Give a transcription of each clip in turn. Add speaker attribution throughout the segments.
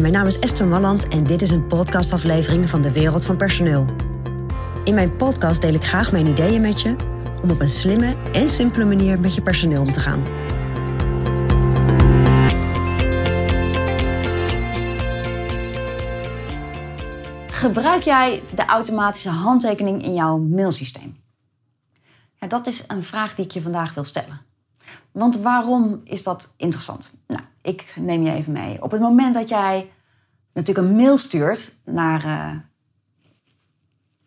Speaker 1: Mijn naam is Esther Malland en dit is een podcastaflevering van de Wereld van Personeel. In mijn podcast deel ik graag mijn ideeën met je om op een slimme en simpele manier met je personeel om te gaan. Gebruik jij de automatische handtekening in jouw mailsysteem? Ja, dat is een vraag die ik je vandaag wil stellen. Want waarom is dat interessant? Nou, ik neem je even mee. Op het moment dat jij natuurlijk een mail stuurt naar, uh,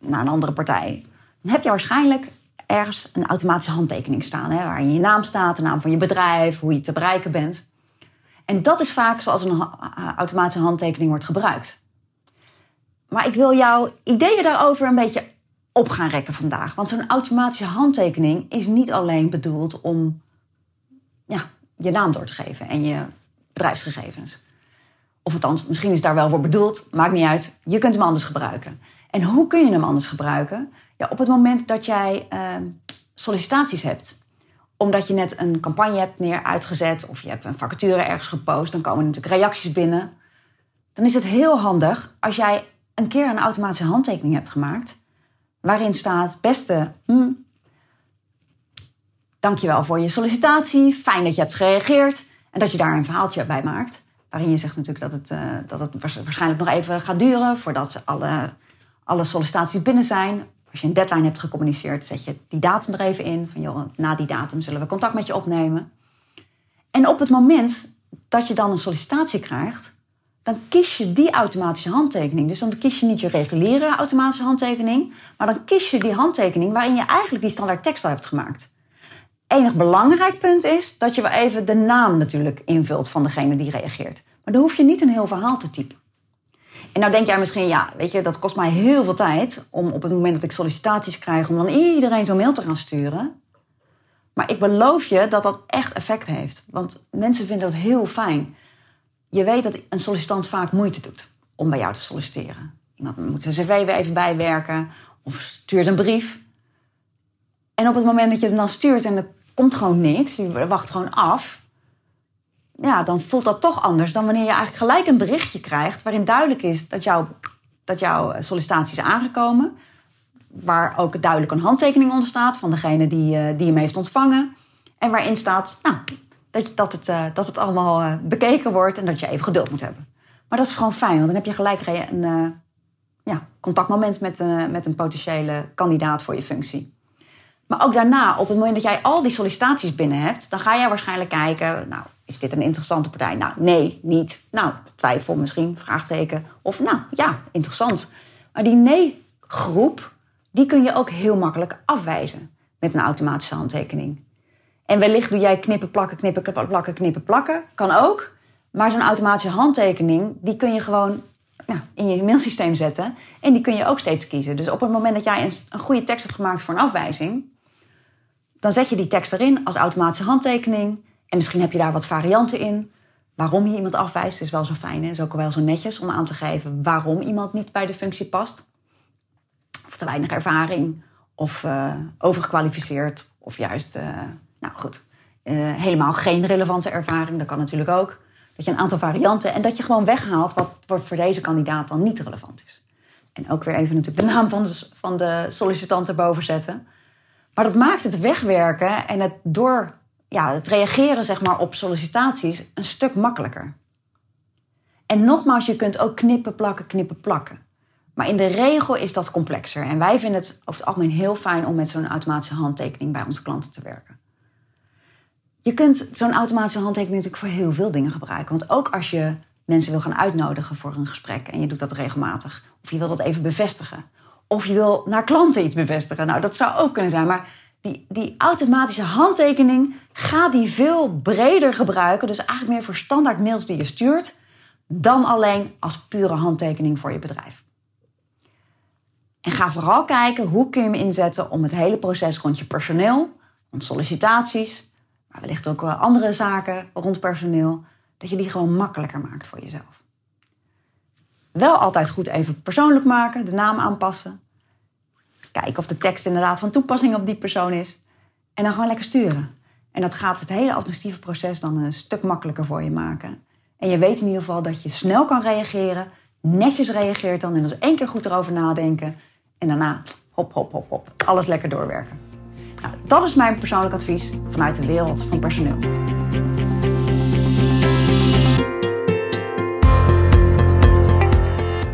Speaker 1: naar een andere partij, dan heb je waarschijnlijk ergens een automatische handtekening staan. Hè, waarin je naam staat, de naam van je bedrijf, hoe je te bereiken bent. En dat is vaak zoals een automatische handtekening wordt gebruikt. Maar ik wil jouw ideeën daarover een beetje op gaan rekken vandaag. Want zo'n automatische handtekening is niet alleen bedoeld om ja, je naam door te geven en je bedrijfsgegevens. Of althans, misschien is daar wel voor bedoeld, maakt niet uit. Je kunt hem anders gebruiken. En hoe kun je hem anders gebruiken? Ja, op het moment dat jij uh, sollicitaties hebt. Omdat je net een campagne hebt neer uitgezet of je hebt een vacature ergens gepost, dan komen natuurlijk reacties binnen. Dan is het heel handig als jij een keer een automatische handtekening hebt gemaakt. Waarin staat: Beste, hm, dankjewel voor je sollicitatie. Fijn dat je hebt gereageerd. En dat je daar een verhaaltje bij maakt. Waarin je zegt natuurlijk dat het, uh, dat het waarschijnlijk nog even gaat duren voordat alle, alle sollicitaties binnen zijn. Als je een deadline hebt gecommuniceerd, zet je die datum er even in. Van joh, na die datum zullen we contact met je opnemen. En op het moment dat je dan een sollicitatie krijgt, dan kies je die automatische handtekening. Dus dan kies je niet je reguliere automatische handtekening, maar dan kies je die handtekening waarin je eigenlijk die standaard tekst al hebt gemaakt enig belangrijk punt is dat je wel even de naam natuurlijk invult van degene die reageert. Maar dan hoef je niet een heel verhaal te typen. En nou denk jij misschien, ja, weet je, dat kost mij heel veel tijd om op het moment dat ik sollicitaties krijg, om dan iedereen zo'n mail te gaan sturen. Maar ik beloof je dat dat echt effect heeft. Want mensen vinden dat heel fijn. Je weet dat een sollicitant vaak moeite doet om bij jou te solliciteren. Iemand moet zijn cv weer even bijwerken of stuurt een brief. En op het moment dat je hem dan stuurt en er komt gewoon niks, je wacht gewoon af. Ja, dan voelt dat toch anders dan wanneer je eigenlijk gelijk een berichtje krijgt waarin duidelijk is dat, jou, dat jouw sollicitatie is aangekomen. Waar ook duidelijk een handtekening onder staat van degene die, uh, die hem heeft ontvangen. En waarin staat nou, dat, dat, het, uh, dat het allemaal uh, bekeken wordt en dat je even geduld moet hebben. Maar dat is gewoon fijn, want dan heb je gelijk een ja, contactmoment met, met een potentiële kandidaat voor je functie. Maar ook daarna, op het moment dat jij al die sollicitaties binnen hebt, dan ga jij waarschijnlijk kijken, nou, is dit een interessante partij? Nou, nee, niet. Nou, twijfel misschien, vraagteken. Of nou, ja, interessant. Maar die nee-groep, die kun je ook heel makkelijk afwijzen met een automatische handtekening. En wellicht doe jij knippen, plakken, knippen, plakken, knippen, plakken. Kan ook. Maar zo'n automatische handtekening, die kun je gewoon nou, in je mailsysteem zetten. En die kun je ook steeds kiezen. Dus op het moment dat jij een, een goede tekst hebt gemaakt voor een afwijzing, dan zet je die tekst erin als automatische handtekening. En misschien heb je daar wat varianten in. Waarom je iemand afwijst is wel zo fijn. Hè? Is ook wel zo netjes om aan te geven waarom iemand niet bij de functie past. Of te weinig ervaring. Of uh, overgekwalificeerd. Of juist, uh, nou goed, uh, helemaal geen relevante ervaring. Dat kan natuurlijk ook. Dat je een aantal varianten en dat je gewoon weghaalt wat, wat voor deze kandidaat dan niet relevant is. En ook weer even natuurlijk de naam van de, van de sollicitant erboven zetten. Maar dat maakt het wegwerken en het door ja, het reageren zeg maar, op sollicitaties een stuk makkelijker. En nogmaals, je kunt ook knippen, plakken, knippen, plakken. Maar in de regel is dat complexer. En wij vinden het over het algemeen heel fijn om met zo'n automatische handtekening bij onze klanten te werken. Je kunt zo'n automatische handtekening natuurlijk voor heel veel dingen gebruiken. Want ook als je mensen wil gaan uitnodigen voor een gesprek en je doet dat regelmatig, of je wil dat even bevestigen, of je wil naar klanten iets bevestigen. Nou, dat zou ook kunnen zijn. Maar die, die automatische handtekening, ga die veel breder gebruiken. Dus eigenlijk meer voor standaard mails die je stuurt. Dan alleen als pure handtekening voor je bedrijf. En ga vooral kijken hoe kun je hem inzetten om het hele proces rond je personeel, rond sollicitaties, maar wellicht ook andere zaken rond personeel, dat je die gewoon makkelijker maakt voor jezelf. Wel altijd goed even persoonlijk maken, de naam aanpassen. Kijken of de tekst inderdaad van toepassing op die persoon is. En dan gewoon lekker sturen. En dat gaat het hele administratieve proces dan een stuk makkelijker voor je maken. En je weet in ieder geval dat je snel kan reageren, netjes reageert dan en dus één keer goed erover nadenken. En daarna hop, hop, hop, hop, alles lekker doorwerken. Nou, dat is mijn persoonlijk advies vanuit de wereld van personeel.